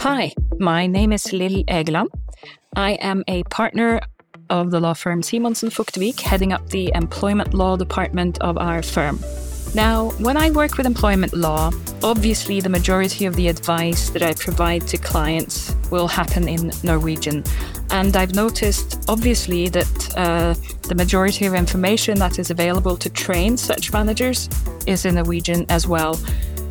Hi, my name is Lill Egeland. I am a partner of the law firm Simonsen Vogt Wiig, heading up the employment law department of our firm. Now, when I work with employment law, obviously the majority of the advice that I provide to clients will happen in Norwegian. And I've noticed, obviously, that uh, the majority of information that is available to train such managers is in Norwegian as well.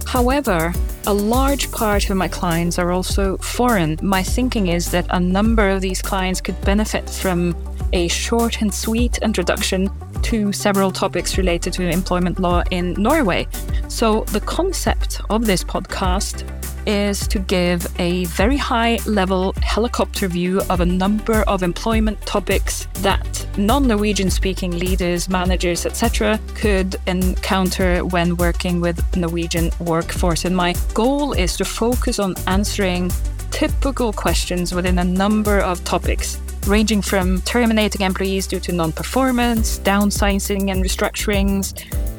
However, a large part of my clients are also foreign. My thinking is that a number of these clients could benefit from a short and sweet introduction to several topics related to employment law in Norway. So, the concept of this podcast is to give a very high level helicopter view of a number of employment topics that non Norwegian speaking leaders, managers, etc., could encounter when working with Norwegian workforce. And my goal is to focus on answering typical questions within a number of topics ranging from terminating employees due to non performance, downsizing and restructurings,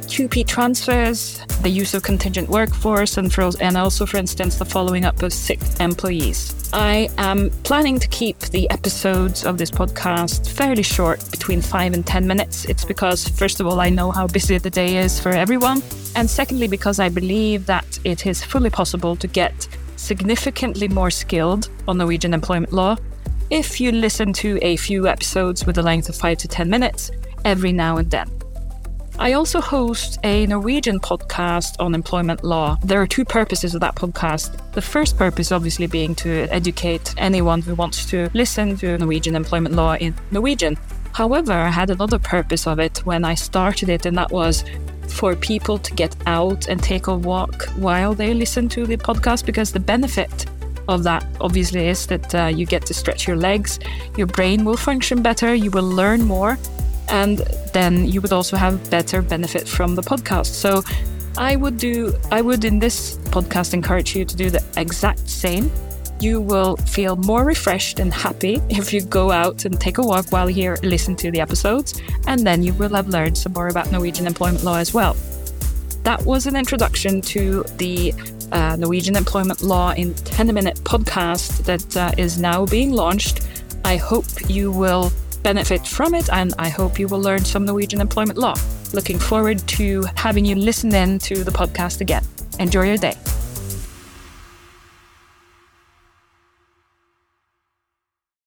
TUPE transfers, the use of contingent workforce, and, for, and also, for instance, the following up of sick employees. I am planning to keep the episodes of this podcast fairly short, between five and 10 minutes. It's because, first of all, I know how busy the day is for everyone, and secondly, because I believe that it is fully possible to get significantly more skilled on Norwegian employment law if you listen to a few episodes with a length of 5 to 10 minutes every now and then. I also host a Norwegian podcast on employment law. There are two purposes of that podcast. The first purpose, obviously, being to educate anyone who wants to listen to Norwegian employment law in Norwegian. However, I had another purpose of it when I started it, and that was for people to get out and take a walk while they listen to the podcast because the benefit of that obviously is that uh, you get to stretch your legs, your brain will function better, you will learn more, and then you would also have better benefit from the podcast. So I would do I would in this podcast encourage you to do the exact same. You will feel more refreshed and happy if you go out and take a walk while you listen to the episodes, and then you will have learned some more about Norwegian employment law as well. That was an introduction to the uh, Norwegian employment law in 10 minute podcast that uh, is now being launched. I hope you will benefit from it and I hope you will learn some Norwegian employment law. Looking forward to having you listen in to the podcast again. Enjoy your day.